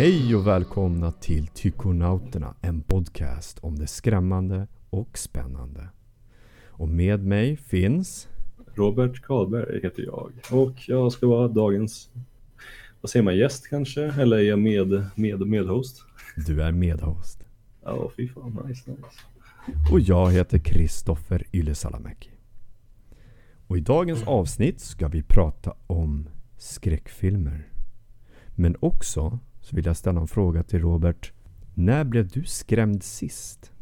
Hej och välkomna till Tykonauterna, en podcast om det skrämmande och spännande. Och med mig finns Robert Karlberg heter jag och jag ska vara dagens, vad säger man, gäst kanske? Eller är jag med, med, medhost? Du är medhost. Ja, fy fan, nice, nice. Och jag heter Kristoffer Ylesalamäki. Och i dagens avsnitt ska vi prata om skräckfilmer. Men också så vill jag ställa en fråga till Robert. När blev du skrämd sist?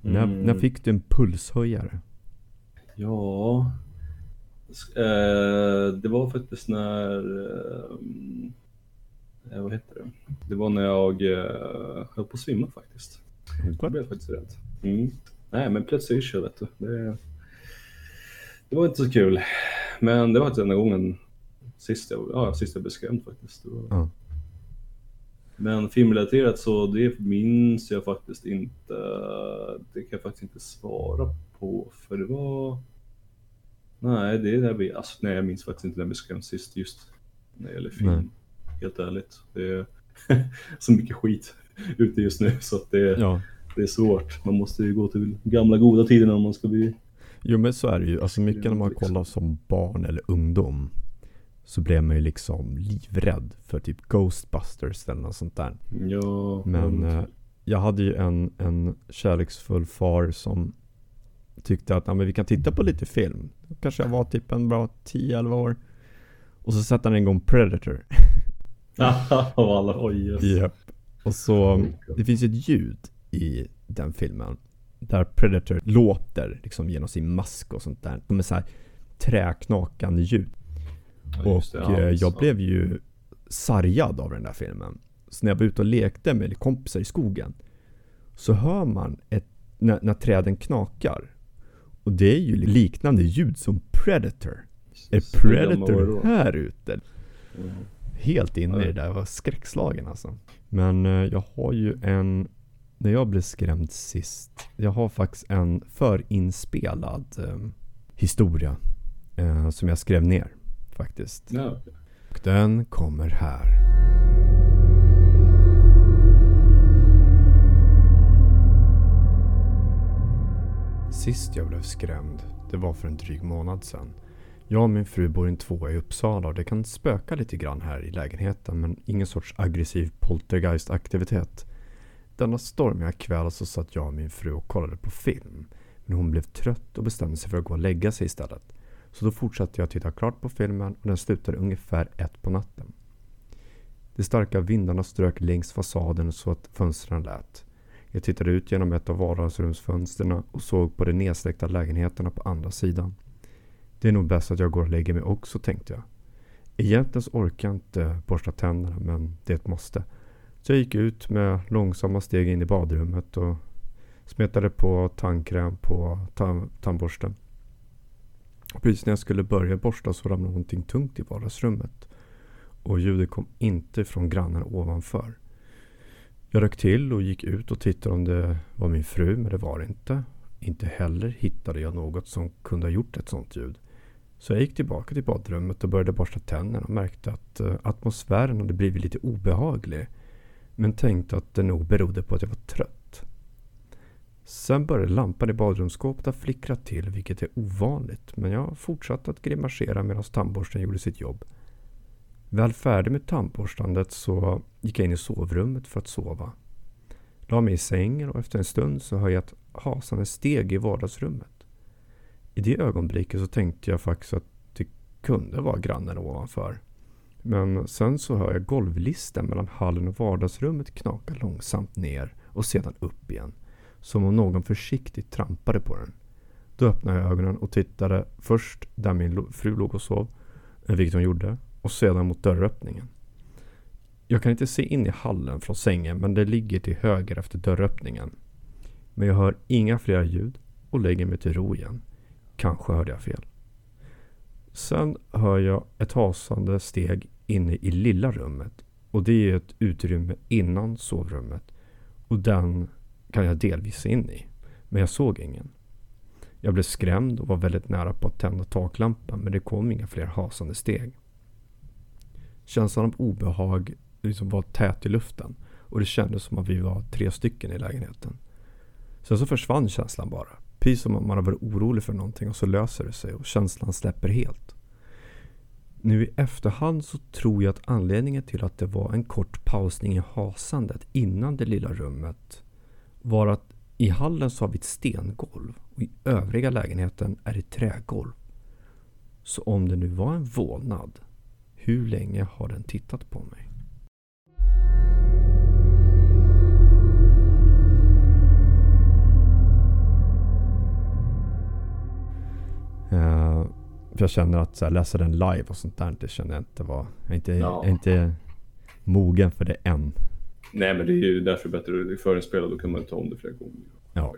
När, Mm. när fick du en pulshöjare? Ja, eh, det var faktiskt när, eh, vad heter det? Det var när jag eh, höll på att svimma faktiskt. Jag blev faktiskt rädd. Mm. Nej, men plötsligt yrsel vet du. Det, det var inte så kul. Men det var faktiskt enda gången sist jag, ja, sist jag blev skrämd faktiskt. Det var... Ja. Men filmrelaterat så det minns jag faktiskt inte. Det kan jag faktiskt inte svara på för det var... Nej, det är där vi... Alltså, nej, jag minns faktiskt inte när blev skrämd sist just när det gäller film. Nej. Helt ärligt. Det är så mycket skit ute just nu så att det, Ja. det är svårt. Man måste ju gå till gamla goda tiderna om man ska bli... Jo men så är det ju. Alltså mycket när man kollar som barn eller ungdom. Så blev man ju liksom livrädd för typ Ghostbusters eller något sånt där. Ja, Men eh, jag hade ju en, en kärleksfull far som tyckte att ja, men vi kan titta på lite film. Kanske jag var typ en bra 10-11 år. Och så satte han igång Predator. Av alla, oj yes. Japp. Och så, det finns ett ljud i den filmen. Där Predator låter liksom genom sin mask och sånt där. De är så här träknakande ljud. Ja, Och det, ja, eh, jag så. blev ju sargad av den där filmen. Så när jag var ute och lekte med kompisar i skogen så hör man ett, när, när träden knakar. Och det är ju liknande ljud som Predator. Är Predator här ute? Mm. Helt inne i det där. Jag var skräckslagen alltså. Men eh, jag har ju en, när jag blev skrämd sist. Jag har faktiskt en förinspelad eh, historia. Eh, som jag skrev ner faktiskt. Ja. Och den kommer här. Sist jag blev skrämd, det var för en dryg månad sedan. Jag och min fru bor i en tvåa i Uppsala och det kan spöka lite grann här i lägenheten men ingen sorts aggressiv poltergeist-aktivitet. Denna stormiga kväll så satt jag och min fru och kollade på film. Men hon blev trött och bestämde sig för att gå och lägga sig istället. Så då fortsatte jag titta klart på filmen och den slutade ungefär ett på natten. De starka vindarna strök längs fasaden så att fönstren lät. Jag tittade ut genom ett av vardagsrumsfönstren och såg på de nedsläckta lägenheterna på andra sidan. Det är nog bäst att jag går och lägger mig också, tänkte jag. Egentligen så orkar jag inte borsta tänderna, men det är ett måste. Så jag gick ut med långsamma steg in i badrummet och smetade på tandkräm på tandborsten. Precis när jag skulle börja borsta så ramlade någonting tungt i vardagsrummet. Och ljudet kom inte från grannen ovanför. Jag rök till och gick ut och tittade om det var min fru, men det var det inte. Inte heller hittade jag något som kunde ha gjort ett sånt ljud. Så jag gick tillbaka till badrummet och började borsta tänderna och märkte att eh, atmosfären hade blivit lite obehaglig. Men tänkte att det nog berodde på att jag var trött. Sen började lampan i badrumsskåpet att flickra till, vilket är ovanligt. Men jag fortsatte att grimasera medan tandborsten gjorde sitt jobb. Väl färdig med tandborstandet så gick jag in i sovrummet för att sova. La mig i sängen och efter en stund så hör jag ett hasande steg i vardagsrummet. I det ögonblicket så tänkte jag faktiskt att det kunde vara grannen ovanför. Men sen så hör jag golvlisten mellan hallen och vardagsrummet knaka långsamt ner och sedan upp igen. Som om någon försiktigt trampade på den. Då öppnade jag ögonen och tittade först där min fru låg och sov, eh, vilket hon gjorde, och sedan mot dörröppningen. Jag kan inte se in i hallen från sängen men det ligger till höger efter dörröppningen. Men jag hör inga fler ljud och lägger mig till ro igen. Kanske hörde jag fel. Sen hör jag ett hasande steg inne i lilla rummet. Och det är ett utrymme innan sovrummet. Och den kan jag delvis se in i. Men jag såg ingen. Jag blev skrämd och var väldigt nära på att tända taklampan men det kom inga fler hasande steg. Känslan av obehag liksom var tät i luften. Och det kändes som att vi var tre stycken i lägenheten. Sen så försvann känslan bara. Precis som om man har varit orolig för någonting och så löser det sig och känslan släpper helt. Nu i efterhand så tror jag att anledningen till att det var en kort pausning i hasandet innan det lilla rummet var att i hallen så har vi ett stengolv och i övriga lägenheten är det trägolv. Så om det nu var en vålnad, hur länge har den tittat på mig? Uh, för jag känner att så här, läsa den live och sånt där, det känner jag inte var... Jag är inte, ja. jag är inte mogen för det än. Nej, men det är ju därför bättre att förinspela. Då kan man ta om det flera gånger. Ja.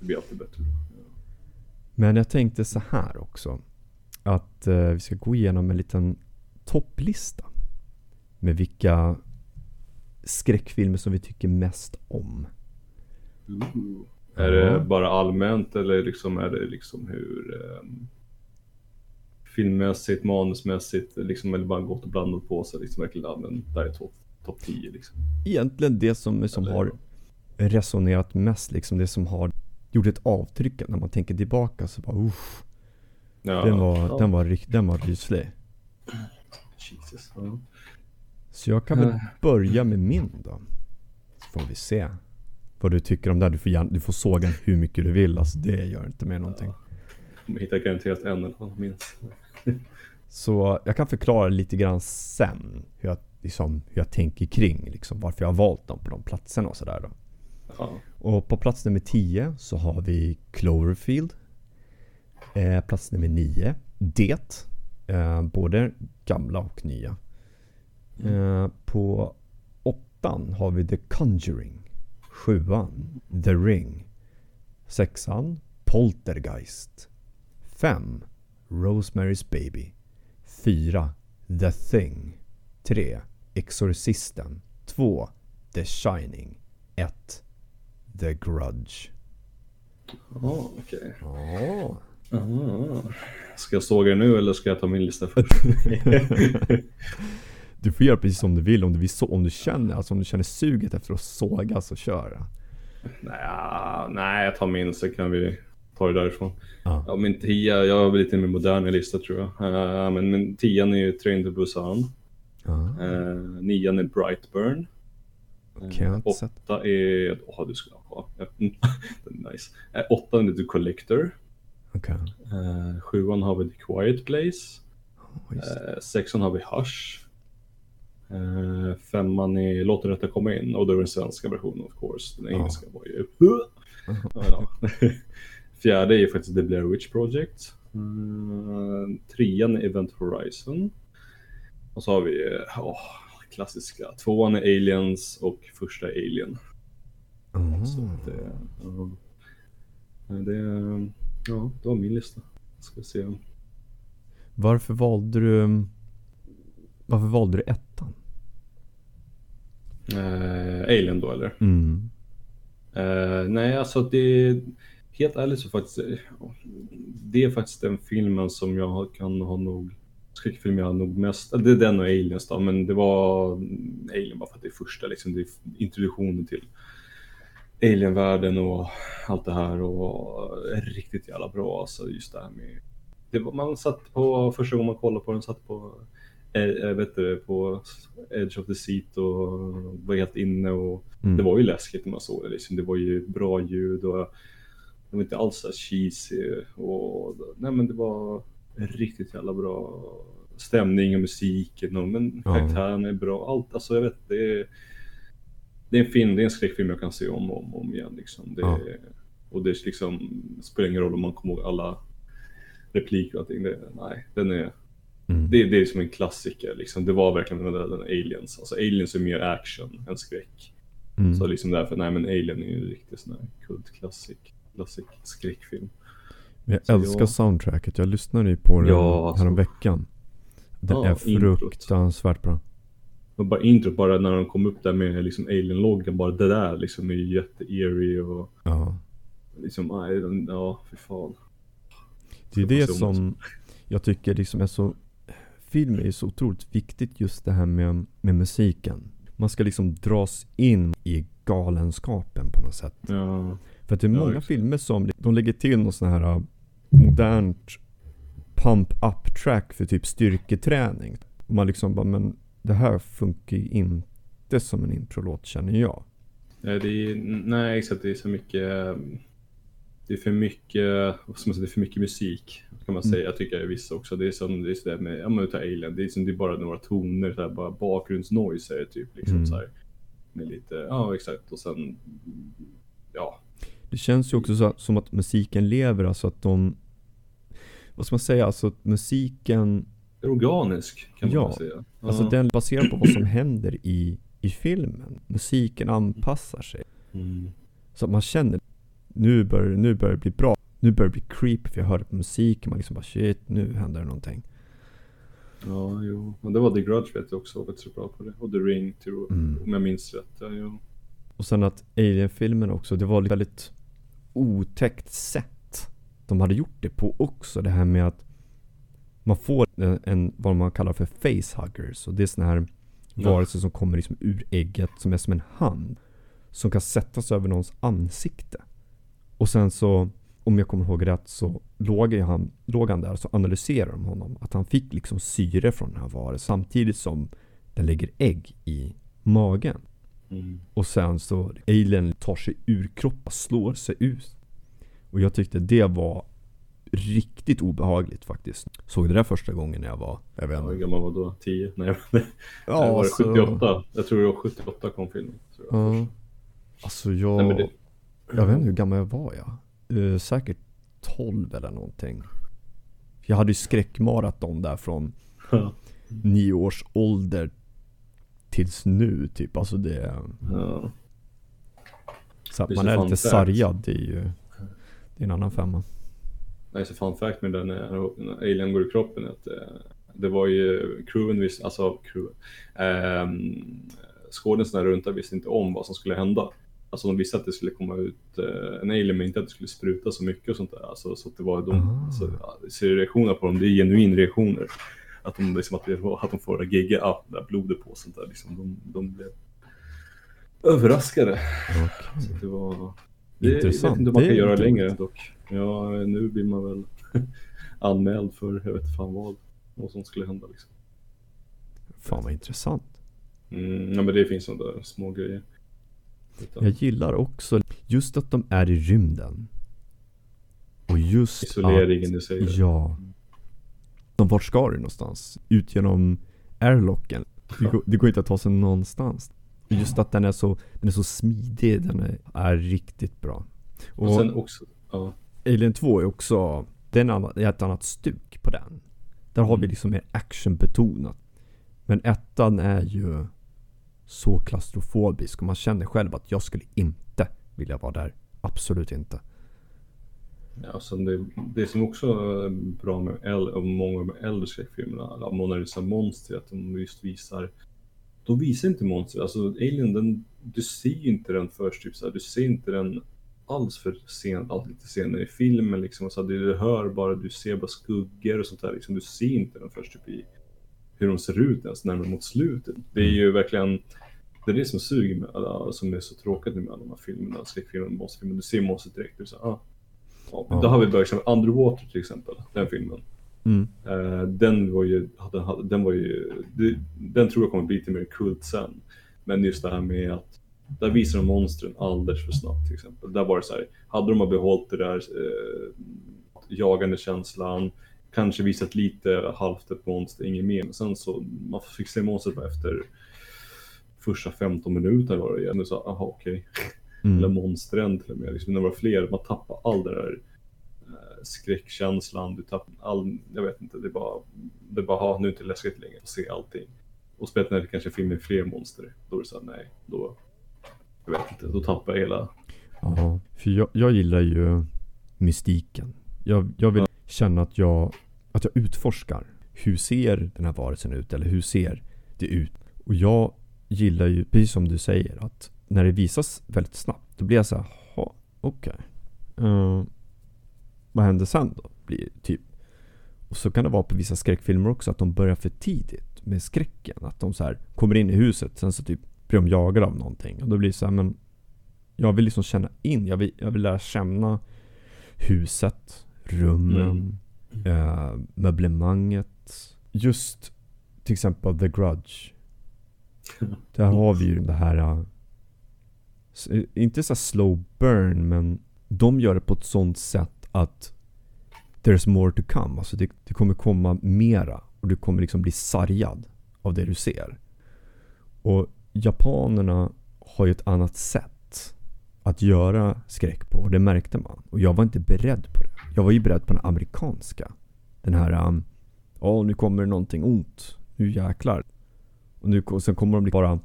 Det blir alltid bättre. Ja. Men jag tänkte så här också. Att eh, vi ska gå igenom en liten topplista. Med vilka skräckfilmer som vi tycker mest om. Uh. Är det bara allmänt eller liksom är det liksom hur um, filmmässigt, manusmässigt, liksom, eller bara gått och blandat på sig liksom verkligen, ja, men där är topp top 10 liksom. Egentligen det som, som har resonerat mest, liksom det som har gjort ett avtryck när man tänker tillbaka så bara usch. Ja, den var, ja. den var, den var ryslig. Jesus, ja. Så jag kan väl börja med min då. Så får vi se vad du tycker om det. Du får, du får såga hur mycket du vill. Alltså det gör inte med någonting. Ja. Jag hittar garanterat en eller annan minst. Så jag kan förklara lite grann sen hur jag, liksom, hur jag tänker kring liksom, varför jag har valt dem på de platserna och sådär. Ja. Och på plats nummer 10 så har vi Cloverfield. Eh, plats nummer 9, Det. Eh, både gamla och nya. Mm. Eh, på åttan har vi The Conjuring. Sjuan, The Ring. Sexan, Poltergeist. Fem, Rosemary's Baby. 4. The Thing 3. Exorcisten 2. The Shining 1. The Grudge. Oh, okej. Okay. Oh. Ska jag såga nu eller ska jag ta min lista först? du får göra precis som du vill. Om du, vill så, om du känner, alltså om du känner suget efter att såga så kör. Nej, nej, jag tar min så kan vi ta det därifrån. Ah. Ja, min tia, jag har lite mer modern lista tror jag. Uh, men min tian är ju Train to Busan. Ah. Nian är Brightburn. Okay, uh, åtta är, åh oh, du ska ha. nice. Uh, åttan är The Collector. Okay. Uh, sjuan har vi The Quiet Place. Oh, uh, sexan har vi Hush. Uh, femman är Låt den rätta komma in och då är den svenska versionen of course. Den engelska var ju... Fjärde är faktiskt The Blair Witch Project. Mm, trean är Event Horizon. Och så har vi oh, klassiska. Tvåan är Aliens och första Alien. Mm. Så det, ja, det, ja, det var min lista. Ska vi se. Varför valde du Varför valde du ettan? Uh, Alien då eller? Mm. Uh, nej, alltså det helt ärligt så faktiskt, det är faktiskt den filmen som jag kan ha nog, skräckfilm jag nog mest, det är den och Aliens då, men det var Alien bara för att det är första liksom, det är introduktionen till Alienvärlden och allt det här och riktigt jävla bra alltså just det här med, det var, man satt på, första gången man kollade på den, satt på jag eh, vet du, på edge of the seat och var helt inne och mm. det var ju läskigt när man såg det liksom. Det var ju bra ljud och det var inte alls så cheesy och nej men det var riktigt jävla bra stämning och musiken och men karaktärerna är bra. Allt, alltså jag vet det är, det är en film, det är en skräckfilm jag kan se om och om, om igen liksom. Det, ja. Och det liksom, spelar ingen roll om man kommer ihåg alla repliker och allting. Det, nej, den är Mm. Det, det är som en klassiker liksom. Det var verkligen den där Aliens. Alltså Aliens är mer action än skräck. Mm. Så liksom därför, nej men Alien är ju en riktig sån här kultklassik klassik skräckfilm. Jag så älskar jag... soundtracket. Jag lyssnade ju på den ja, alltså... veckan. Den ja, är fruktansvärt introt. bra. Och bara introt, bara när de kom upp där med liksom alien-loggan, bara det där liksom är jätte-eerie och... Ja. Liksom, ja, fy fan. Det är det som jag tycker liksom är så... Film är ju så otroligt viktigt just det här med, med musiken. man ska liksom dras in i galenskapen på något sätt. Ja. För att det är Ja, många exakt. filmer som de lägger till något sån här modernt pump up track för typ styrketräning. Man liksom bara, men det här funkar ju inte som en introlåt känner jag. Nej, det är, nej, exakt. Det är så mycket. Det är för mycket, vad ska man säga, det är för mycket musik. Kan man Mm. säga. Jag tycker är vissa också. Det är som det är sådär med, ja men ta Alien. Det är, som, det är bara några toner, så här, bara bakgrundsnoise typ. Liksom Mm. så här. Med lite, ja exakt. Och sen, ja. Det känns ju också så, som att musiken lever, alltså att de vad ska man säga, alltså att musiken, är organisk kan man Ja. säga. alltså Ja. den baserar på vad som händer i, i filmen. Musiken anpassar sig. Mm. Så att man känner, nu börjar, nu börjar det bli bra. Nu börjar det bli creepy för jag hör det på musiken. Man liksom bara shit, nu händer det någonting. Ja, jo. Men det var The Grudge vet jag också var väldigt bra på det. Och The Ring, tror, Mm. om jag minns rätt. Ja, jo. Och sen att Alien-filmen också, det var väldigt otäckt sätt de hade gjort det på också. Det här med att man får en, vad man kallar för facehuggers. Och det är såna här Ja. varelser som kommer liksom ur ägget som är som en hand. Som kan sättas över någons ansikte. Och sen så, om jag kommer ihåg rätt, så låg han, låg han där så analyserade de honom. Att han fick liksom syre från den här varelsen samtidigt som den lägger ägg i magen. Mm. Och sen så alien tar sig ur kroppen, slår sig ut. Och jag tyckte det var riktigt obehagligt faktiskt. Såg det där första gången när jag var, jag vet Ja, hur inte. gammal var då? 10? Nej, nej. Ja, var det alltså- 78? Jag tror det var 78 kom filmen. tror jag. Ja. Alltså jag, Nej, det- jag vet inte hur gammal jag var jag. Uh, säkert 12 eller någonting. Jag hade ju skräckmaraton där från Ja. nio års ålder tills nu typ. Alltså det, Ja. så att man är lite fact. sargad det är ju, det är en annan femma. Nej, så fun fact med den när när Alien går i kroppen att eh, det var ju crewen visste, alltså crewen, ehm, skådisarna runt där visste inte om vad som skulle hända. Alltså de visste att det skulle komma ut eh, en alien men inte att det skulle spruta så mycket och sånt där. Alltså, så att det var de, Ah. alltså, ja, ser reaktioner på dem, det är genuin reaktioner. Att de, liksom, att, det, att de får gegga, ja, det där blodet på sånt där. Liksom, de, de blev överraskade. Okej. Så det var... Det, Intressant. Jag vet inte om man Det kan göra längre dock. Ja, nu blir man väl anmäld för jag vet fan vad. Vad som skulle hända liksom. Fan vad intressant. Mm, ja, men det finns sådana där små grejer. Utan, Jag gillar också just att de är i rymden. Och just isoleringen att, du säger. Ja. De, vart ska du någonstans? Ut genom airlocken. Det går, det går inte att ta sig någonstans. Just att den är så, den är så smidig, den är, är riktigt bra. Och, Och sen också, ja. Alien 2 är också, är är ett annat stuk på den. Där har vi Mm. liksom mer actionbetonat. Men ettan är ju så klaustrofobisk och man känner själv att jag skulle inte vilja vara där. Absolut inte. Ja, sen det, det som också är bra med äldre, många av de äldre skräckfilmerna, Mona Lisa Monster, att de just visar de visar inte monster, alltså Alien den, du ser ju inte den först typ så här, du ser inte den alls för sent, allt lite senare i filmen liksom, så här, du hör bara, du ser bara skuggor och sånt där liksom, du ser inte den först typ i hur de ser ut ens närmare mot slutet. Det är ju verkligen, det är det som suger med alla, som är så tråkigt med alla de här filmerna, skräckfilmerna, monsterfilmerna, du ser monstret direkt, du säger ah, Ja. Då har vi börjat med Underwater till exempel, den filmen. Mm. Eh, den var ju, den, den var ju, den tror jag kommer bli lite mer kult sen. Men just det här med att, där visar de monstren alldeles för snabbt till exempel. Där var det så här, hade de behållit det där eh, jagande känslan, kanske visat lite halvt ett monster, inget mer. Men sen så, man fick se monstret efter första 15 minuter var det igen. Nu sa aha okej. Eller Mm. monstren till och med. Liksom, när det var fler, man tappar all den där eh, skräckkänslan. Du tappar all, jag vet inte, det är bara, det är bara, ha, nu är det inte läskigt längre att se allting. Och speciellt när det kanske finns med fler monster. Då är det såhär, nej, då, jag vet inte, då tappar jag hela, Ja, för jag, jag gillar ju mystiken. Jag, jag vill känna att jag, att jag utforskar. Hur ser den här varelsen ut? Eller hur ser det ut? Och jag gillar ju, precis som du säger, att när det visas väldigt snabbt, då blir jag så här, "Jaha, okej. Eh, vad händer sen då? Blir, typ. Och så kan det vara på vissa skräckfilmer också, att de börjar för tidigt med skräcken. Att de så här kommer in i huset, sen så typ blir de jagade av någonting. Och då blir det så här, men jag vill liksom känna in, jag vill, jag vill lära känna huset, rummen, mm. äh, möblemanget. Just till exempel The Grudge. Där har vi ju det här, äh, inte så slow burn, men de gör det på ett sånt sätt att there's more to come. Alltså det, det kommer komma mera och du kommer liksom bli sargad av det du ser. Och japanerna har ju ett annat sätt att göra skräck på och det märkte man. Och jag var inte beredd på det. Jag var ju beredd på den amerikanska. Den här, um, Åh ja um, nu kommer det någonting ont. Nu jäklar. Och, nu, och sen kommer de bara...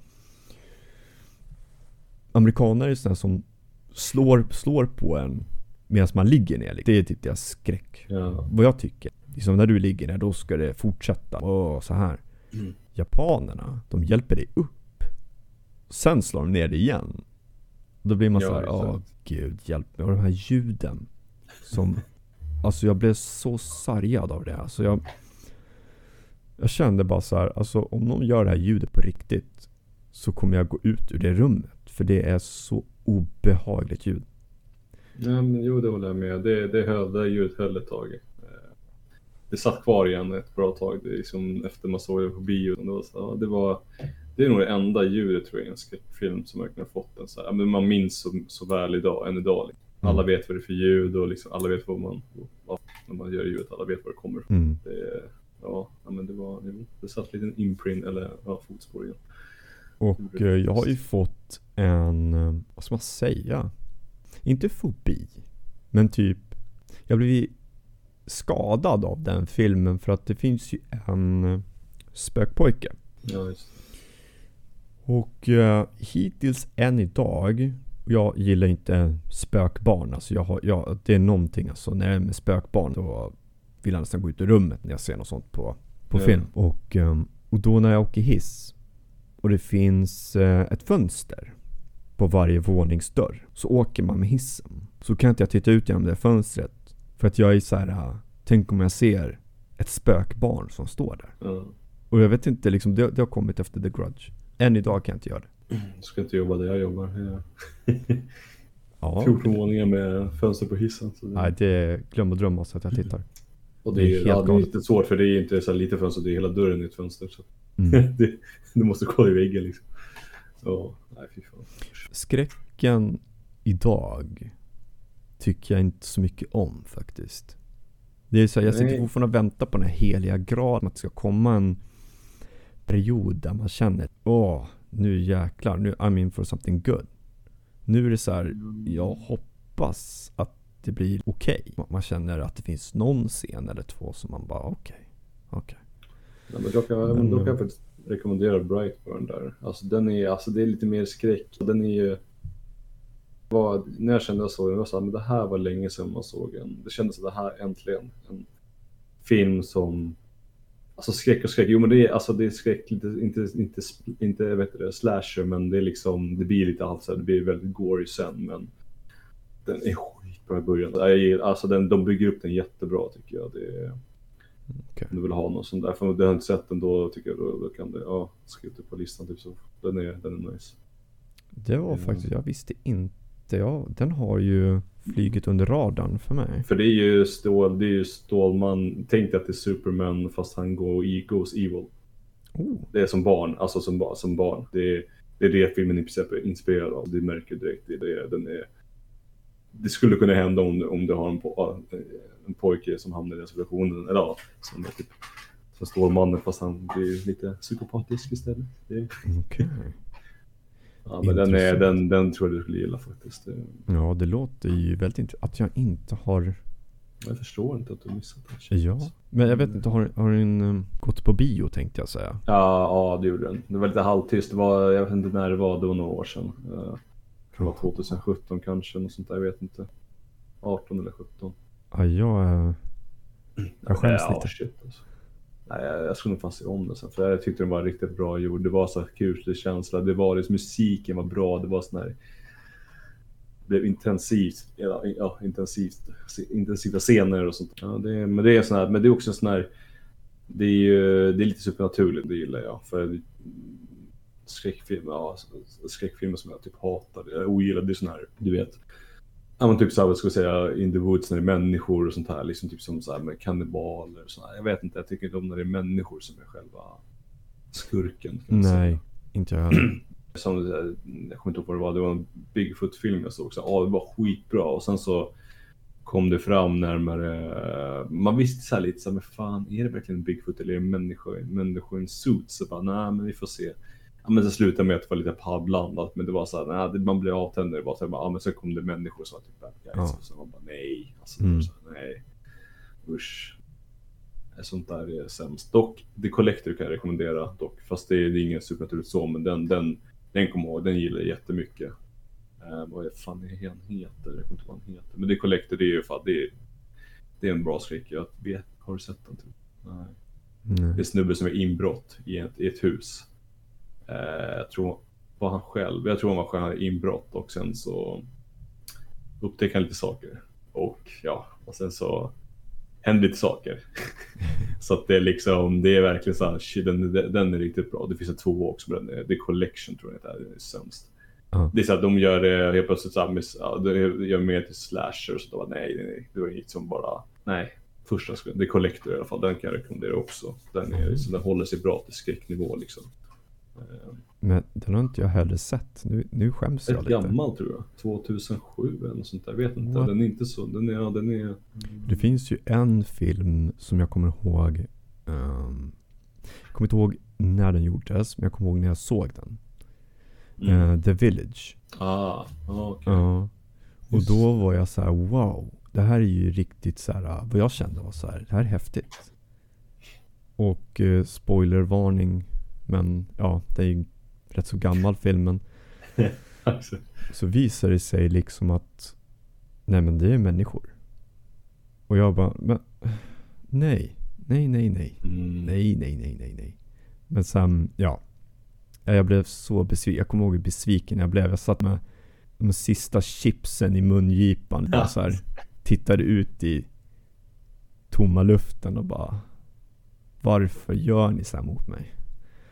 Amerikaner är sådana som slår, slår på en medan man ligger ner. Det är typ deras skräck. Ja. Vad jag tycker. Liksom när du ligger ner, då ska det fortsätta. Och så här. Mm. Japanerna, de hjälper dig upp. Sen slår de ner dig igen. Då blir man ja, så här, åh gud hjälp mig. Och de här ljuden. Som, alltså jag blev så sargad av det. Alltså jag, jag kände bara så här, alltså om någon gör det här ljudet på riktigt. Så kommer jag gå ut ur det rummet. För det är så obehagligt ljud. Ja, men, jo, det håller jag med. Det, det, höll, det ljudet höll ett tag. Eh, det satt kvar igen ett bra tag det liksom, efter man såg det på bio. Det var, så, det var det är nog det enda ljudet tror jag i en skräckfilm som verkligen har fått en så här, men man minns så, så väl idag, än idag. Liksom. Mm. Alla vet vad det är för ljud och liksom, alla vet vad man, vad, när man gör ljudet, alla vet var det kommer ifrån. Mm. Det, ja, men det var, det satt lite imprint eller ja, fotspår igen. Och eh, jag har ju fått en, eh, vad ska man säga? Inte fobi, men typ, jag blev skadad av den filmen för att det finns ju en eh, spökpojke. Ja. Och uh, hittills än idag, jag gillar inte spökbarn. Alltså jag har, jag, det är någonting alltså, när jag är med spökbarn då vill jag nästan gå ut ur rummet när jag ser något sånt på, på film. Och, um, och då när jag åker hiss och det finns uh, ett fönster på varje våningsdörr. Så åker man med hissen. Så kan inte jag titta ut genom det fönstret. För att jag är så här, uh, tänk om jag ser ett spökbarn som står där. Mm. Och jag vet inte, liksom, det, det har kommit efter The Grudge. Än idag kan jag inte göra det. Jag ska inte jobba där jag jobbar. ja, 14 våningar med fönster på hissen. Så det... Nej, det är glöm och drömma så att jag tittar. Och det, det är, helt ja, det är lite svårt för det är inte så lite fönster, det är hela dörren i ett fönster. Så. Mm. du måste kolla i väggen liksom. Så, nej fy fan. Skräcken idag tycker jag inte så mycket om faktiskt. Det är så här, jag sitter fortfarande och väntar på den här heliga graden, att det ska komma en period där man känner åh, nu jäklar, nu I'm in for something good. Nu är det så här, jag hoppas att det blir okej. Okay. Man känner att det finns någon scen eller två som man bara okej, okay, okej. Okay. Ja, då, kan, då kan jag faktiskt rekommendera Brightburn där. Alltså den är, alltså det är lite mer skräck. Den är ju, var, när jag kände jag såg den, så här, men det här var länge sedan man såg en. Det kändes som det här äntligen en film som Alltså skräck och skräck, jo men det är, alltså det är skräck, lite, inte, inte, inte vet det, slasher men det är liksom, det blir lite allt så här, det blir väldigt gory sen men den är skitbra i början. Alltså den, de bygger upp den jättebra tycker jag. Det är, okay. Om du vill ha någon sån där, för du har inte sett den då tycker jag då, då kan det, ja, skriv det på listan typ så. Den är, den är nice. Det var faktiskt, jag visste inte jag. Den har ju flygit under radarn för mig. För det är ju, Stål, det är ju Stålman, tänk dig att det är Superman fast han går, goes evil. Oh. Det är som barn, alltså som, som barn. Det är, det är det filmen är inspirerad av. Det märker direkt. Det, det, den är, det skulle kunna hända om, om du har en, po en pojke som hamnar i den situationen. Eller ja, som är typ som Stålmannen fast han blir lite psykopatisk istället. Det... Okay. Ja, men den, är, den, den tror jag du skulle gilla faktiskt. Ja, det låter ju väldigt intressant. Att jag inte har... Jag förstår inte att du missat det. Ja, men jag vet inte. Har, har den um, gått på bio tänkte jag säga? Ja, ja det gjorde den. Det var lite halvtyst. Det var, jag vet inte när det var. Det var några år sedan. Uh, det var 2017 kanske. Något sånt där. Jag vet inte. 18 eller 17. Ja, jag... Jag skäms ja, lite. Shit, alltså. Nej, jag skulle nog fan se om det sen, för jag tyckte den var riktigt bra gjord. Det var så kuslig känsla, det var liksom, musiken var bra, det var sån här... Det blev intensivt, ja, ja intensivt, intensiva scener och sånt. Ja, det, men det är sån här, men det är också en sån här... Det är ju det är lite supernaturligt, det gillar jag. För skräckfilmer, ja, skräckfilmer som jag typ hatar. Jag ogillar det är sån här, du vet. Ja men typ såhär, vad ska jag säga, In the Woods när det är människor och sånt här. Liksom typ som såhär med kannibaler och sånt här. Jag vet inte, jag tycker inte om när det är människor som är själva skurken. Nej, säga. inte jag heller. Som, jag kommer inte ihåg vad det var, det var en Bigfoot-film jag såg. Så, ja, det var skitbra och sen så kom det fram närmare. Man visste så här lite så här, men fan är det verkligen Bigfoot eller är det människa, människa i en suit? Så bara, nej men vi får se. Ja, men det slutade med att det var lite parblandat, men det var så här, nej, man blev avtänd det var så här, ja, men sen kom det människor som var typ bad guys. Ja. Så man bara, nej, alltså, mm. så här, nej, usch. Sånt där är sämst. Dock, The Collector kan jag rekommendera dock, fast det är, det är ingen supernaturligt så, men den, den, den kommer ihåg, den gillar jag jättemycket. Uh, vad är fan är han heter? Jag kommer inte vad han heter. Men det Collector, det är ju fan, det är, det är en bra skräck. Jag vet, har du sett den? Typ? Nej. Mm. Det är snubbe som är inbrott i ett, i ett hus. Uh, jag tror var han själv, jag tror han var själv inbrott och sen så upptäcker han lite saker. Och ja, och sen så händer lite saker. så att det är liksom, det är verkligen så här, den, den är riktigt bra. Det finns en två också, men den är, The Collection tror jag det är, den är sämst. Uh. Det är så att de gör det helt plötsligt så här, ja, de gör mer till slasher så då var nej, nej, det var inget som bara, nej. Första The Collector i alla fall, den kan jag rekommendera också. Den, är, så den håller sig bra till skräcknivå liksom. Men den har inte jag heller sett. Nu, nu skäms jag lite. gammal tror jag. 2007 eller något sånt där. Jag vet inte. What? Den är inte så. Den är, ja, den är... Det finns ju en film som jag kommer ihåg. Um, jag kommer inte ihåg när den gjordes. Men jag kommer ihåg när jag såg den. Mm. Uh, The Village. Ah, okej. Okay. Uh, och då var jag så här, wow. Det här är ju riktigt så här, vad jag kände var så här, det här är häftigt. Och uh, spoilervarning, men ja, det är ju rätt så gammal filmen. alltså. Så visar det sig liksom att, nej men det är människor. Och jag bara, men nej, nej, nej, nej, mm. nej, nej, nej, nej, nej. Men sen, ja, jag blev så besviken. Jag kommer ihåg hur besviken jag blev. Jag satt med de sista chipsen i mungipan. Ja. så här, tittade ut i tomma luften och bara Varför gör ni så här mot mig?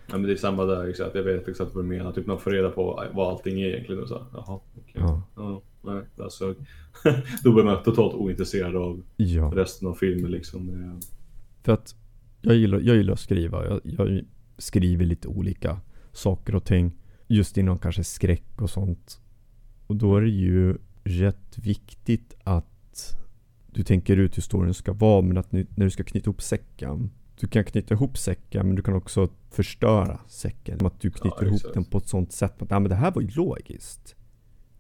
Ja men det är samma där exakt. Jag vet exakt vad du menar. Typ man får reda på vad allting är egentligen och så. Jaha, okej. Ja. ja. nej, alltså, då blir man totalt ointresserad av ja. resten av filmen liksom. För att jag gillar, jag gillar att skriva. Jag, jag skriver lite olika saker och ting. Just inom kanske skräck och sånt. Och då är det ju rätt viktigt att du tänker ut hur storyn ska vara men att när du ska knyta ihop säcken. Du kan knyta ihop säcken men du kan också förstöra säcken. Att du knyter ja, ihop den på ett sånt sätt att ja, men det här var ju logiskt.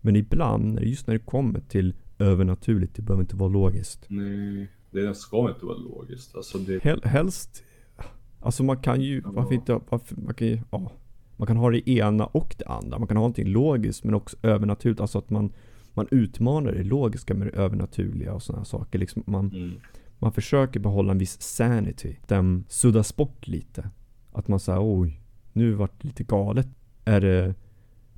Men ibland, just när det kommer till övernaturligt, det behöver inte vara logiskt. Nej, det ska inte vara logiskt. Alltså det... Hel, helst, alltså man kan ju, ja. varför inte, varför, man kan ju, ja. Man kan ha det ena och det andra. Man kan ha någonting logiskt men också övernaturligt. Alltså att man, man utmanar det logiska med det övernaturliga och sådana saker. Liksom man, mm. Man försöker behålla en viss sanity. Den suddas bort lite. Att man säger oj, nu vart det lite galet. Är det,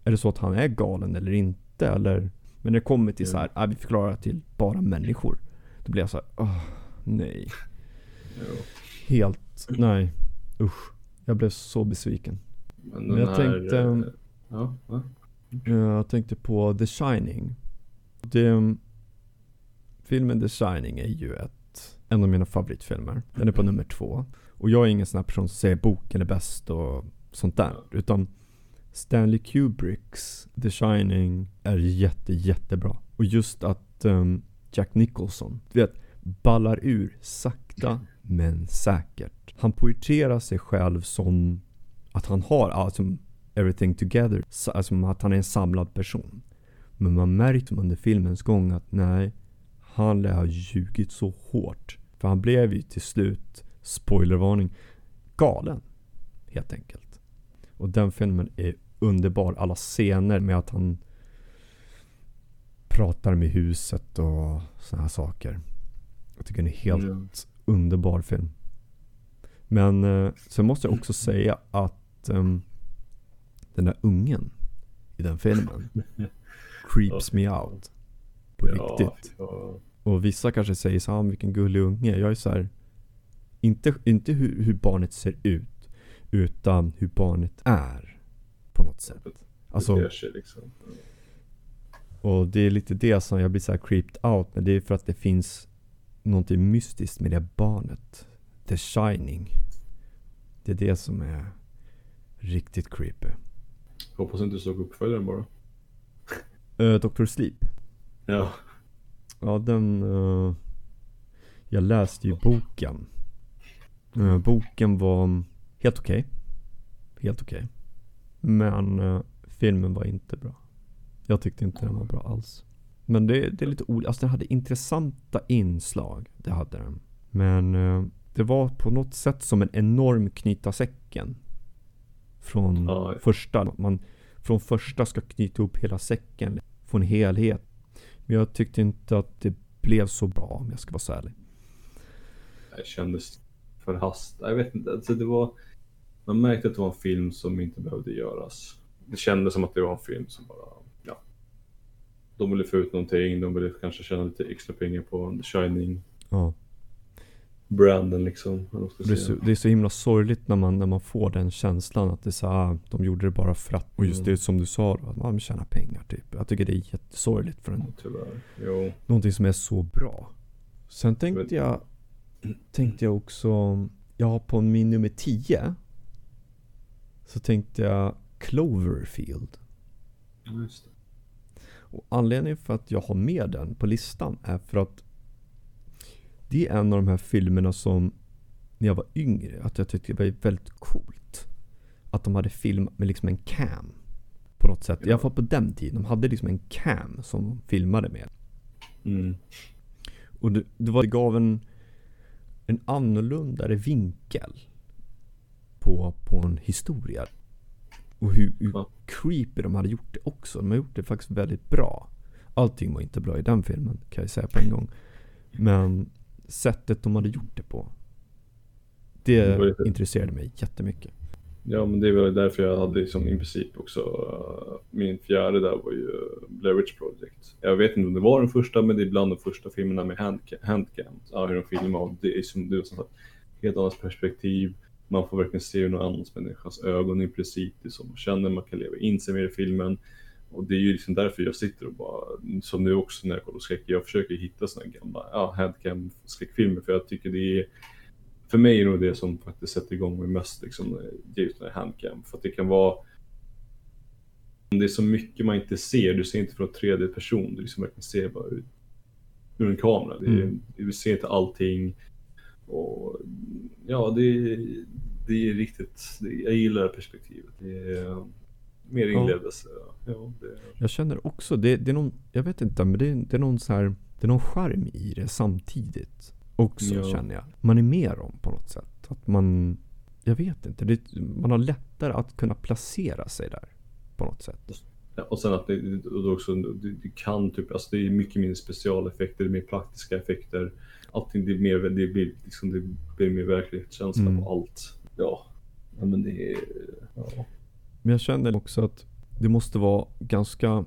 är det så att han är galen eller inte? Eller, men när det kommer till mm. så här, mm. äh, vi förklarar till bara människor. Då blir jag så här, åh, nej. Helt, nej. Usch. Jag blev så besviken. Men, Men jag här, tänkte... Eh, ja, ja. Jag tänkte på The Shining. Det, filmen The Shining är ju ett, en av mina favoritfilmer. Den är på nummer två. Och jag är ingen sån här person som säger boken är bäst och sånt där. Utan Stanley Kubricks The Shining är jätte, jättebra. Och just att um, Jack Nicholson, du vet, ballar ur sakta men säkert. Han poeterar sig själv som att han har alltså, everything together. Alltså att han är en samlad person. Men man märkte under filmens gång att nej, han lär ha ljugit så hårt. För han blev ju till slut, spoilervarning, galen. Helt enkelt. Och den filmen är underbar. Alla scener med att han pratar med huset och sådana här saker. Jag tycker det är en helt mm. underbar film. Men eh, sen måste jag också säga att um, den där ungen i den filmen creeps me out. På ja, riktigt. Ja. Och vissa kanske säger så här, vilken gullig unge. Jag är så här, inte, inte hur, hur barnet ser ut, utan hur barnet är något sätt. Alltså, sig liksom. och det är lite det som jag blir så här creeped out med. Det är för att det finns någonting mystiskt med det barnet. The Shining. Det är det som är riktigt creepy. Hoppas inte du såg uppföljaren bara. Uh, Dr. Sleep. Ja. Ja, den... eh, jag läste ju boken. Eh, boken var helt okej. Helt okej. Men eh, filmen var inte bra. Jag tyckte inte den var bra alls. Men det, det är lite olika. Alltså den hade intressanta inslag. Det hade den. Men det var på något sätt som en enorm knyta säcken. Från Ja. första. Man från första ska knyta ihop hela säcken. Få en helhet. Men jag tyckte inte att det blev så bra om jag ska vara så ärlig. Det kändes förhastat. Jag vet inte. Alltså det var, man märkte att det var en film som inte behövde göras. Det kändes som att det var en film som bara, ja. De ville få ut någonting, de ville kanske tjäna lite extra pengar på The Shining. Ja. Branden liksom. Det är, så, det är så himla sorgligt när man, när man får den känslan att det är så här, de gjorde det bara för att. Och just Mm. det som du sa då, att man tjänar pengar typ. Jag tycker det är jättesorgligt för en, Tyvärr. Jo. någonting som är så bra. Sen tänkte jag, tänkte jag också, ja på min nummer 10 så tänkte jag Cloverfield. Ja, just det. Och anledningen för att jag har med den på listan är för att det är en av de här filmerna som när jag var yngre, att jag tyckte det var väldigt coolt. Att de hade filmat med liksom en cam. På något sätt. I alla fall på den tiden. De hade liksom en cam som de filmade med. Mm. Och det, det, var, det gav en, en annorlundare vinkel på, på en historia. Och hur, hur creepy de hade gjort det också. De har gjort det faktiskt väldigt bra. Allting var inte bra i den filmen kan jag säga på en gång. Men sättet de hade gjort det på. Det Det var intresserade mig jättemycket. Ja, men det väl därför jag hade liksom i princip också, uh, min fjärde där var ju uh, Blair Witch Project. Jag vet inte om det var den första, men det är bland de första filmerna med handca- handcam. Ja, hur de filmar och det är som du sagt, helt annat perspektiv. Man får verkligen se ur någon annans människas ögon i princip. Det är som man känner, man kan leva in sig mer i filmen. Och det är ju liksom därför jag sitter och bara, som nu också när jag kollar skräck, jag försöker hitta här gamla ja, handcam skräckfilmer för jag tycker det är för mig är det nog det som faktiskt sätter igång mig mest, liksom, det är just den här handcam. För att det kan vara... Det är så mycket man inte ser, du ser inte från tredje person, du liksom verkligen ser bara ut ur en kamera. Det Mm. Du ser inte allting. Och ja, det är, det är riktigt, det, jag gillar perspektivet. Det mer Ja. inlevelse. Ja, det, Jag känner också, det, det är någon, jag vet inte, men det, är- det är någon så här, det är någon charm i det samtidigt. Också Ja. känner jag. Man är med om på något sätt. Att man, jag vet inte, det, man har lättare att kunna placera sig där. På något sätt. Ja, och sen att det, och då också, du, du kan typ, alltså det är mycket mindre specialeffekter, det är mer praktiska effekter. Allting, det, är mer, det, blir, liksom, det blir mer verklighetskänsla Mm. på allt. Ja, ja men det är... Ja. Men jag känner också att det måste vara ganska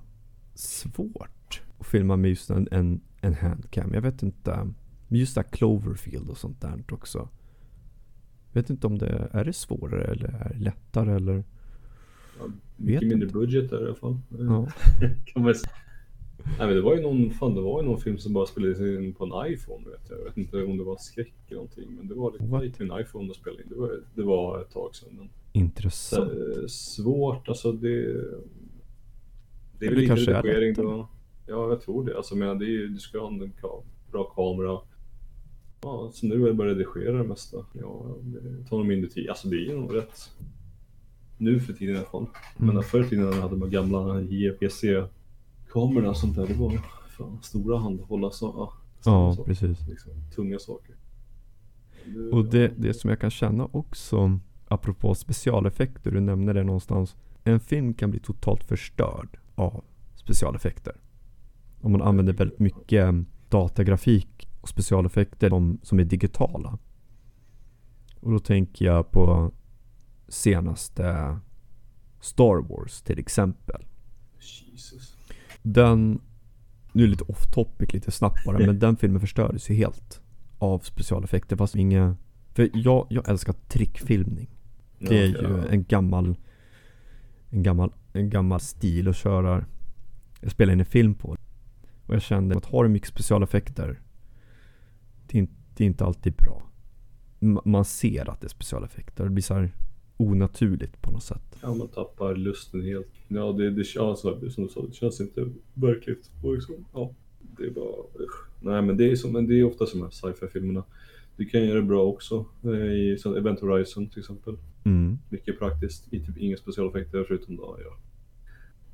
svårt att filma med just en, en, en handcam. Jag vet inte. Men just det här Cloverfield och sånt där också. Jag vet inte om det är det svårare eller är det lättare eller? Ja, mycket mindre inte. budget där i alla fall. Ja. kan man säga. Nej, men det var ju någon, fan, det var ju någon film som bara spelades in på en iPhone. Vet jag. jag vet inte om det var skräck eller någonting. Men det var lite What? gick med en iPhone och spelade in. Det var, det var ett tag sedan. Men, Intressant. Eh, svårt, alltså det... Det är väl det lite redigering då. Ja, jag tror det. Alltså, men det är, ju- du ska ha en bra kamera. Ja, så nu är det bara redigera det mesta. Ja, det tar nog mindre tid. Alltså det är nog rätt. Nu för tiden i alla fall. Mm. Men förr i tiden när jag hade de gamla JPC-kamerorna och sånt där. Det var fan stora handhålla så, ja, stora Ja, saker, precis. Liksom, tunga saker. Nu- Och det, det som jag kan känna också, apropå specialeffekter, du nämnde det någonstans. En film kan bli totalt förstörd av specialeffekter. Om man använder väldigt mycket datagrafik och specialeffekter som, som är digitala. Och då tänker jag på senaste Star Wars till exempel. Jesus. Den, nu är det lite off topic lite snabbt bara, men den filmen förstördes ju helt av specialeffekter. Fast inga, för jag, jag älskar trickfilmning. Det är ju ja. en gammal En gammal en gammal stil att köra, jag spelar in en film på. Och jag kände att har du mycket specialeffekter, det är, inte, det är inte alltid bra. Man ser att det är specialeffekter. Det blir så här onaturligt på något sätt. Ja, man tappar lusten helt. Ja, det, det känns som du sa, det känns inte verkligt. Och liksom, ja, det är bara usch. Nej, men det är, som, men det är ofta som de här sci-fi-filmerna. Du kan göra det bra också. eh, I Event Horizon till exempel. Mm. Mycket praktiskt. Typ inga specialeffekter förutom då, ja.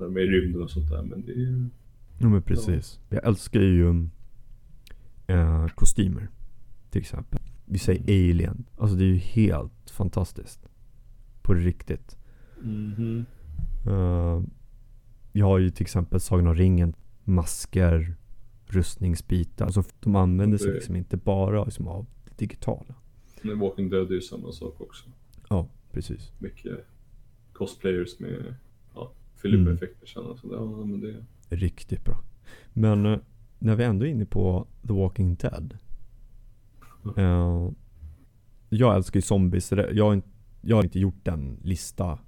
När i rymden och sånt där. Men det är Ja men precis. Jag älskar ju äh, kostymer. Till exempel. Vi säger Alien. Alltså det är ju helt fantastiskt. På riktigt. Mhm. Uh, vi har ju till exempel Sagan om ringen. Masker. Rustningsbitar. Alltså de använder sig liksom inte bara liksom, av digitala. Men Walking Dead är ju samma sak också. Ja, precis. Mycket cosplayers med ja, fyller Mm. Alltså, ja, men det, Riktigt bra. Men eh, när vi ändå är inne på The Walking Dead. eh, jag älskar ju zombies. så Jag, har inte- jag har inte gjort en lista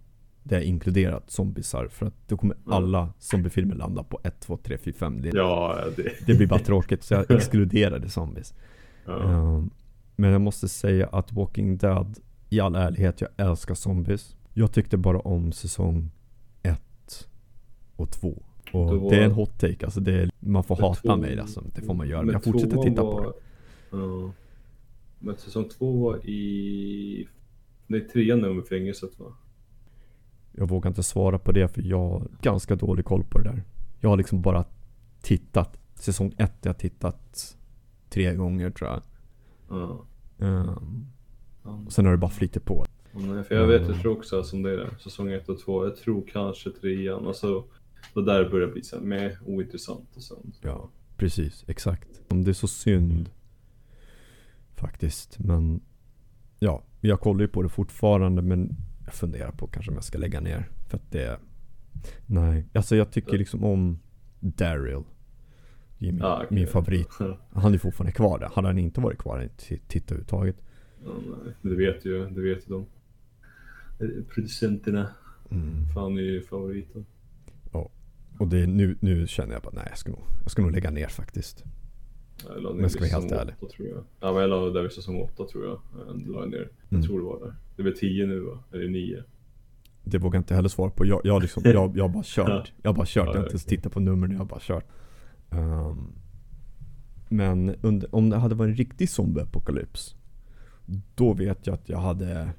där jag inkluderat zombiesar. För att då kommer Mm. alla zombiefilmer landa på 1, 2, 3, 4, 5. Det, ja, det, det blir bara tråkigt. Så jag exkluderade zombies. ja. Men jag måste säga att Walking Dead, i all ärlighet, jag älskar zombies. Jag tyckte bara om säsong 1 och 2. Då Och var- det är en hot take, alltså det är, man får Men hata två- mig alltså. Det får man göra. Men jag fortsätter titta var, på det. Ja. Men säsong två var i... Nej, trean är med fängelset va? Jag vågar inte svara på det för jag har ganska dålig koll på det där. Jag har liksom bara tittat. Säsong 1 har jag tittat tre gånger tror jag. Ja. Och sen har det bara flyttat på. Nej, för jag vet, jag tror också som det är säsong ett och två. Jag tror kanske trean. Alltså, och där börjar det bli så med ointressant och sen. Ja, precis. Exakt. Om det är så synd. Faktiskt. Men ja, jag kollar ju på det fortfarande men jag funderar på kanske om jag ska lägga ner. För att det... Nej, alltså jag tycker liksom om Daryl. Är min, Ja, okej. min favorit. Ja, Han är fortfarande kvar där. Hade han inte varit kvar hade inte tittat överhuvudtaget. nej, det vet ju, det vet ju de. Eh, Producenterna. Mm. Fan är ju favoriten. Och det nu, nu känner jag bara nej jag ska nog, jag ska nog lägga ner faktiskt. Jag la ner Men ska vi helt ärlig. åtta, tror jag. Ja, men jag la där säsong åtta tror jag. Jag la ner. Jag Mm. tror det var där. Det väl tio nu va? Eller nio? Det vågar jag inte heller svara på. Jag, jag, liksom, jag, jag har bara kört. Jag har bara kört. Jag har inte ens tittat på numren. Jag har bara kört. Ehm, men under, om det hade varit en riktig zombieapokalyps. Då vet jag att jag hade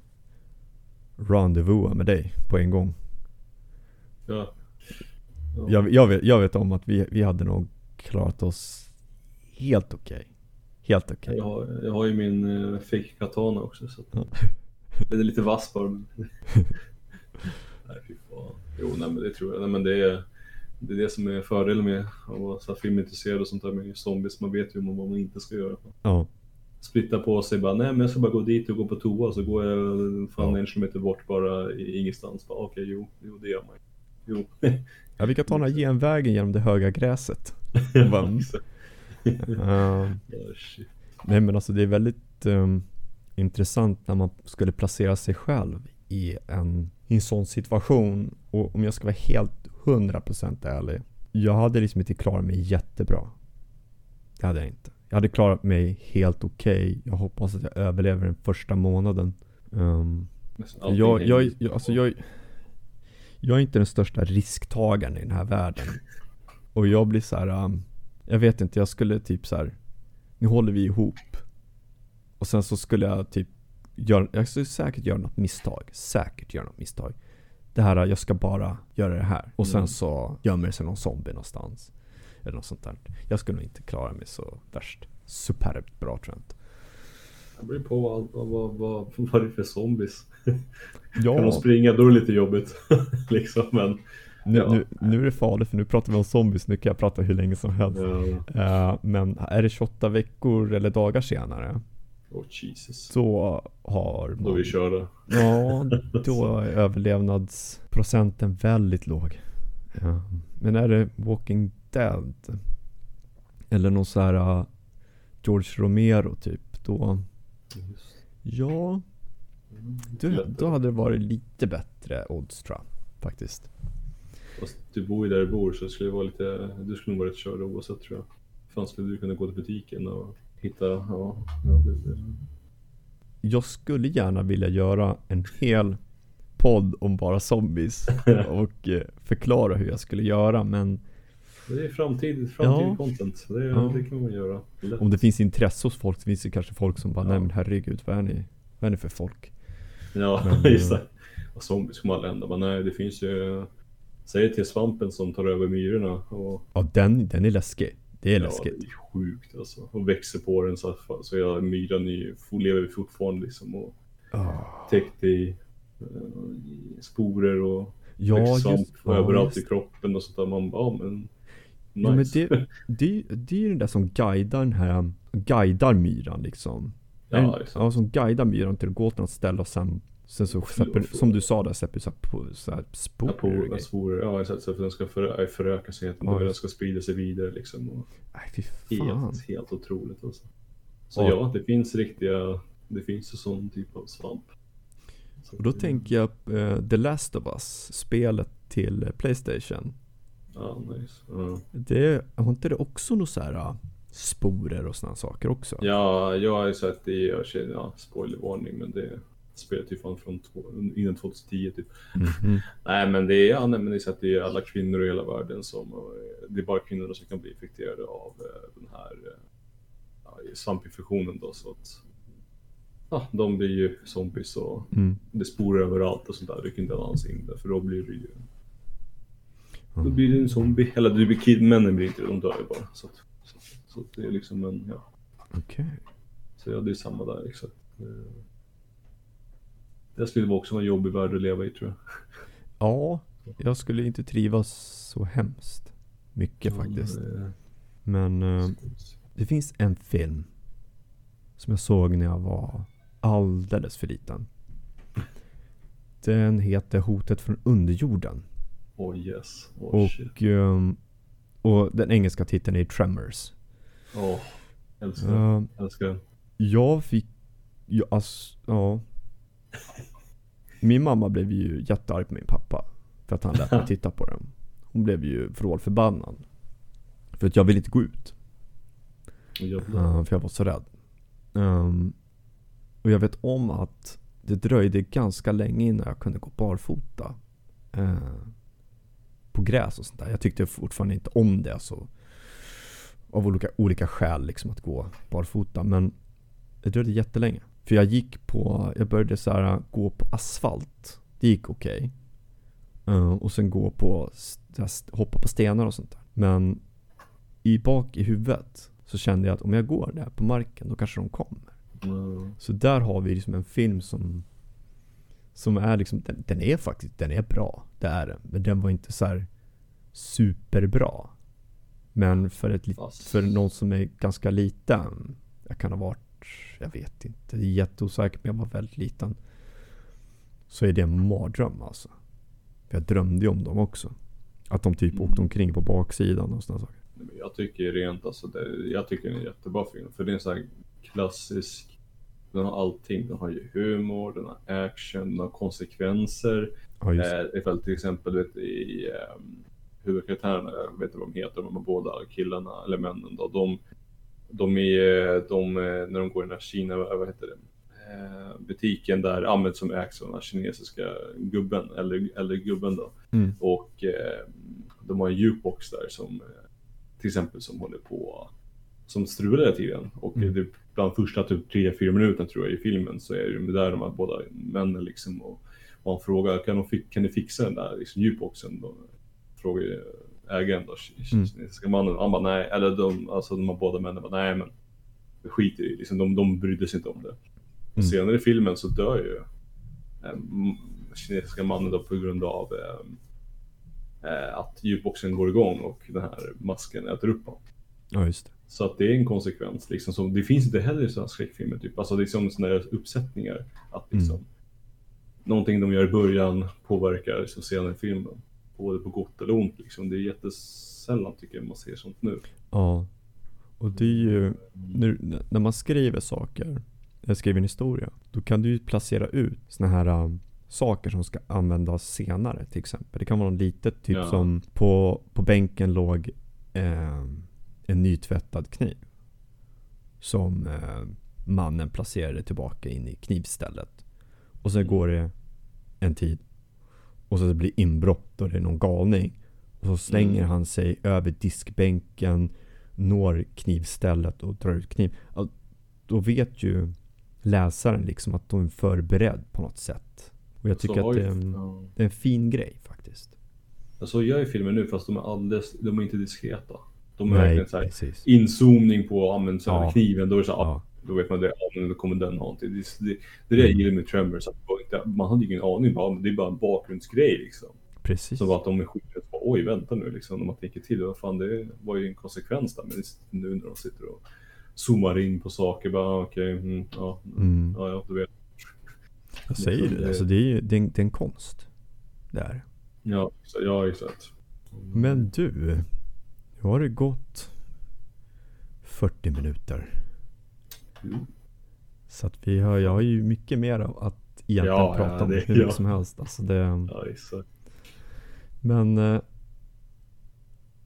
rendezvous med dig på en gång. Ja. ja. Jag, jag, vet, jag vet om att vi, vi hade nog klarat oss helt okej. Helt okej. Jag, har, jag har ju min uh, fake katana också så att Ja. Den är lite vass bara men... Nej fy fan. Jo nej men det tror jag. Nej, men det är det är det som är fördelen med att vara så här filmintresserad och sånt där med zombies. Man vet ju vad man inte ska göra. Ja. Splitta på sig bara, nej men jag ska bara gå dit och gå på toa så går jag fan Ja. en kilometer bort bara i ingenstans. Bara, Okej, jo, jo det gör man. Jo. ja, vi kan ta den här genvägen genom det höga gräset. Ja, shit. Nej men alltså det är väldigt ehm, intressant när man skulle placera sig själv i en, i en sån situation. Och om jag ska vara helt 100% ärlig. Jag hade liksom inte klarat mig jättebra. Det hade jag inte. Jag hade klarat mig helt okej. Jag hoppas att jag överlever den första månaden. Allting jag, jag, jag, alltså jag, jag är inte den största risktagaren i den här världen. Och jag blir så här. um, jag vet inte, jag skulle typ så här. Nu håller vi ihop. Och sen så skulle jag typ göra, jag skulle säkert göra något misstag. Säkert göra något misstag. Det här, jag ska bara göra det här. Och sen Mm. så gömmer sig någon zombie någonstans. Eller något sånt där. Jag skulle nog inte klara mig så värst superbt bra tror jag inte. Det beror på vad, vad, vad, vad, vad det är för zombies. Ja. Kan de springa då är det lite jobbigt. liksom, men Nu, Ja. nu, nu är det farligt för nu pratar vi om zombies, nu kan jag prata hur länge som helst. ja. Eh, men är det 28 veckor eller dagar senare Oh Jesus. så har Då är vi körda. Ja, då är överlevnadsprocenten väldigt låg. Ja. Men är det Walking Dead eller någon så här uh, George Romero typ, då ja, då, då hade det varit lite bättre odds tror jag faktiskt. Fast du bor ju där du bor så det skulle vara lite, du skulle nog vara rätt körd oavsett tror jag. Fan skulle du kunna gå till butiken och hitta, ja. Jag skulle gärna vilja göra en hel podd om bara zombies och eh, förklara hur jag skulle göra men Det är framtid, framtid Ja. content. Det, Ja. det kan man göra. Lätt. om det finns intresse hos folk så finns det kanske folk som bara Ja. nej men herregud vad är ni, vad är ni för folk? Ja, Men, just eh, det. Och zombies kommer aldrig hända. Men nej, det finns ju... Säg till svampen som tar över myrorna och... Ja den, den är läskig. Det är Ja, läskigt. det är sjukt alltså. Och växer på den så, att- så jag, myran lever fortfarande liksom och Ah. täckt i, eh, i sporer och Ja växer just svamp ja, överallt just i kroppen och sånt där. Man bara, ja men... Ja men Nice. det, det, det är ju den där som guidar den här, guidar myran liksom. Ja, En- ja som guidar myran till att gå till något ställe och sen, sen så släpper, som du sa där, släpper så här, på, så här spår Ja, och på grejer. sporer, ja exakt. Så för den ska för, föröka sig, att den ska sprida sig vidare liksom. Och Nej fy fan. helt, helt otroligt alltså. Så Ja. ja, det finns riktiga, det finns ju sån typ av svamp. Så Och då det- tänker jag eh, The Last of Us, spelet till Playstation. Ja, nice. Ja. Det, har inte det också några så här sporer och sådana saker också? Ja, jag har ju sett det, jag känner, ja, spoilervarning, men det ju fan från två, innan 2010 typ. Mhm. Nej men det är, ja, nej, men det är så att det är alla kvinnor i hela världen som, eh, det är bara kvinnor som kan bli infekterade av eh, den här eh, ja, svampinfektionen då så att Ja, de blir ju zombies och Mm. det sporar överallt och sånt där. Du kan inte alls in där för då blir det ju Då Mm. blir det en zombie. Eller du blir kid, männen blir inte det, de dör ju bara. Så, att, så, så att det är liksom en, ja. Okej. Så ja, det är samma där exakt. Det- skulle vara också vara en jobbig värld att leva i tror jag. Ja, jag skulle inte trivas så hemskt mycket faktiskt. Eh, Men eh, det finns en film som jag såg när jag var alldeles för liten. Den heter Hotet från underjorden. Oh yes. Oh. Och, ehm, och den engelska titeln är Tremors. Åh. älskar den. Uh, Älskar den. jag fick, ja, alltså, ja. Min mamma blev ju jättearg på min pappa. För att han lät mig titta på den. Hon blev ju vrålförbannad. För att jag ville inte gå ut. Uh, för jag var så rädd. Um, och jag vet om att det dröjde ganska länge innan jag kunde gå barfota. Uh, på gräs och sånt där. Jag tyckte fortfarande inte om det. Så, av olika, olika skäl liksom att gå barfota. Men det dröjde jättelänge. För jag gick på, jag började så här gå på asfalt. Det gick okej. Uh, och sen gå på, hoppa på stenar och sånt där. Men i bak i huvudet så kände jag att om jag går där på marken då kanske de kommer. Mm. Så där har vi liksom en film som Som är liksom, den, den är faktiskt, den är bra. Det är den. Men den var inte så här superbra. Men för, ett, för någon som är ganska liten. Jag kan ha varit, jag vet inte. Det är jätteosäkert men jag var väldigt liten. Så är det en mardröm alltså. För jag drömde ju om dem också. Att de typ Mm. åkte omkring på baksidan och sådana saker. Jag tycker rent alltså, det, jag tycker det är en jättebra film. För det är en sån här klassisk, den har allting. Den har ju humor, den har action, den har konsekvenser. Ja. Eh, ifall till exempel vet, i um, huvudkaraktärerna, jag vet inte vad de heter, de båda killarna eller männen då. De, de är, de, när de går i den här Kina, vad heter det? Eh, butiken där används som ägs av den här kinesiska gubben, eller, eller gubben då. Mm. Och eh, de har en jukebox där som till exempel som håller på som strular hela tiden. Och Mm. det, bland första typ 3-4 minuterna tror jag i filmen så är det där de här båda männen liksom och, han frågar kan, de, kan ni fixa den där liksom, jukeboxen? Då frågar ägaren då, Mm. kinesiska mannen. Han bara nej, eller de, alltså de här båda männen bara nej men vi skiter i liksom, de, de brydde sig inte om det. Och Mm. senare i filmen så dör ju eh, kinesiska mannen då på grund av eh, eh, att jukeboxen går igång och den här masken äter upp honom. Ja just det. Så att det är en konsekvens. Liksom, som, det finns inte heller i sådana skräckfilmer. Typ. Alltså det är som sådana uppsättningar. Att liksom, Mm. Någonting de gör i början påverkar liksom, senare i filmen. Både på gott eller ont. Liksom. Det är jättesällan tycker jag man ser sånt nu. Ja. Och det är ju, nu, när man skriver saker, eller skriver en historia, då kan du ju placera ut såna här um, saker som ska användas senare till exempel. Det kan vara något litet, typ Ja. som på, på bänken låg eh, en nytvättad kniv. Som eh, mannen placerade tillbaka in i knivstället. Och sen Mm. går det en tid. Och så blir det inbrott och det är någon galning. Och så slänger Mm. han sig över diskbänken, når knivstället och drar ut kniv. Ja, Då vet ju läsaren liksom att de är förberedd på något sätt. Och jag tycker att det är, en, ja. det är en fin grej faktiskt. Ja, Så gör ju filmer nu fast de är alldeles, de är inte diskreta. De är Nej, verkligen så här, precis. inzoomning på här, Ja. kniven, då är det så här, Ja. då vet man det, ja, men då kommer den ha någonting. Det, det, det är det jag gillar med Tremors, att inte, man hade ju ingen aning, bara, det är bara en bakgrundsgrej liksom. Precis. Var att de är skiträtt oj vänta nu liksom, när man tänker till, vad fan det var ju en konsekvens där, men nu när de sitter och zoomar in på saker, bara okej, mm, ja, Mm. ja, ja, du vet. Jag säger liksom det. Alltså det är ju det är en, det är en konst. Där. Ja, så, ja exakt. Men du. Nu har det gått 40 minuter. Mm. Så att vi har, jag har ju mycket mer att egentligen Ja, prata ja, om det- hur mycket ja. som helst. Alltså det, men eh,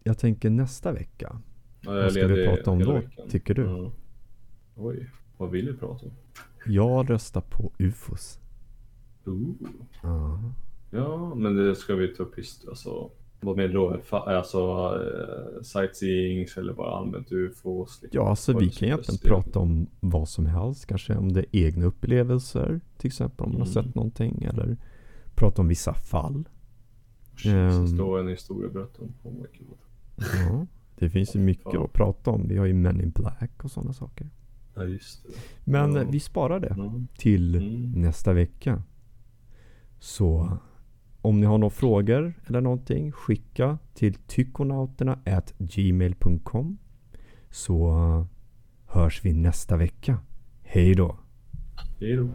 jag tänker nästa vecka. Vad ska vi prata om då, veckan. tycker du? Ja. Oj, vad vill du prata om? Jag röstar på UFOs. Ooh. Ja. Men det ska vi ta upp alltså vad menar du då? Alltså uh, sightseeings eller bara allmänt ufos? liksom? Ja, alltså vi kan egentligen prata om vad som helst. Kanske om det är egna upplevelser. Till exempel om man har Mm. sett någonting. Eller prata om vissa fall. Ehm. så står en historia berätta om. Oh my god. Ja, det finns ju mycket att prata om. Vi har ju Men in Black och sådana saker. Ja, just det. Men Ja. eh, vi sparar det Ja. till Mm. nästa vecka. Så om ni har några frågor eller någonting, skicka till gmail.com Så eh, hörs vi nästa vecka. Hej då! Hej då!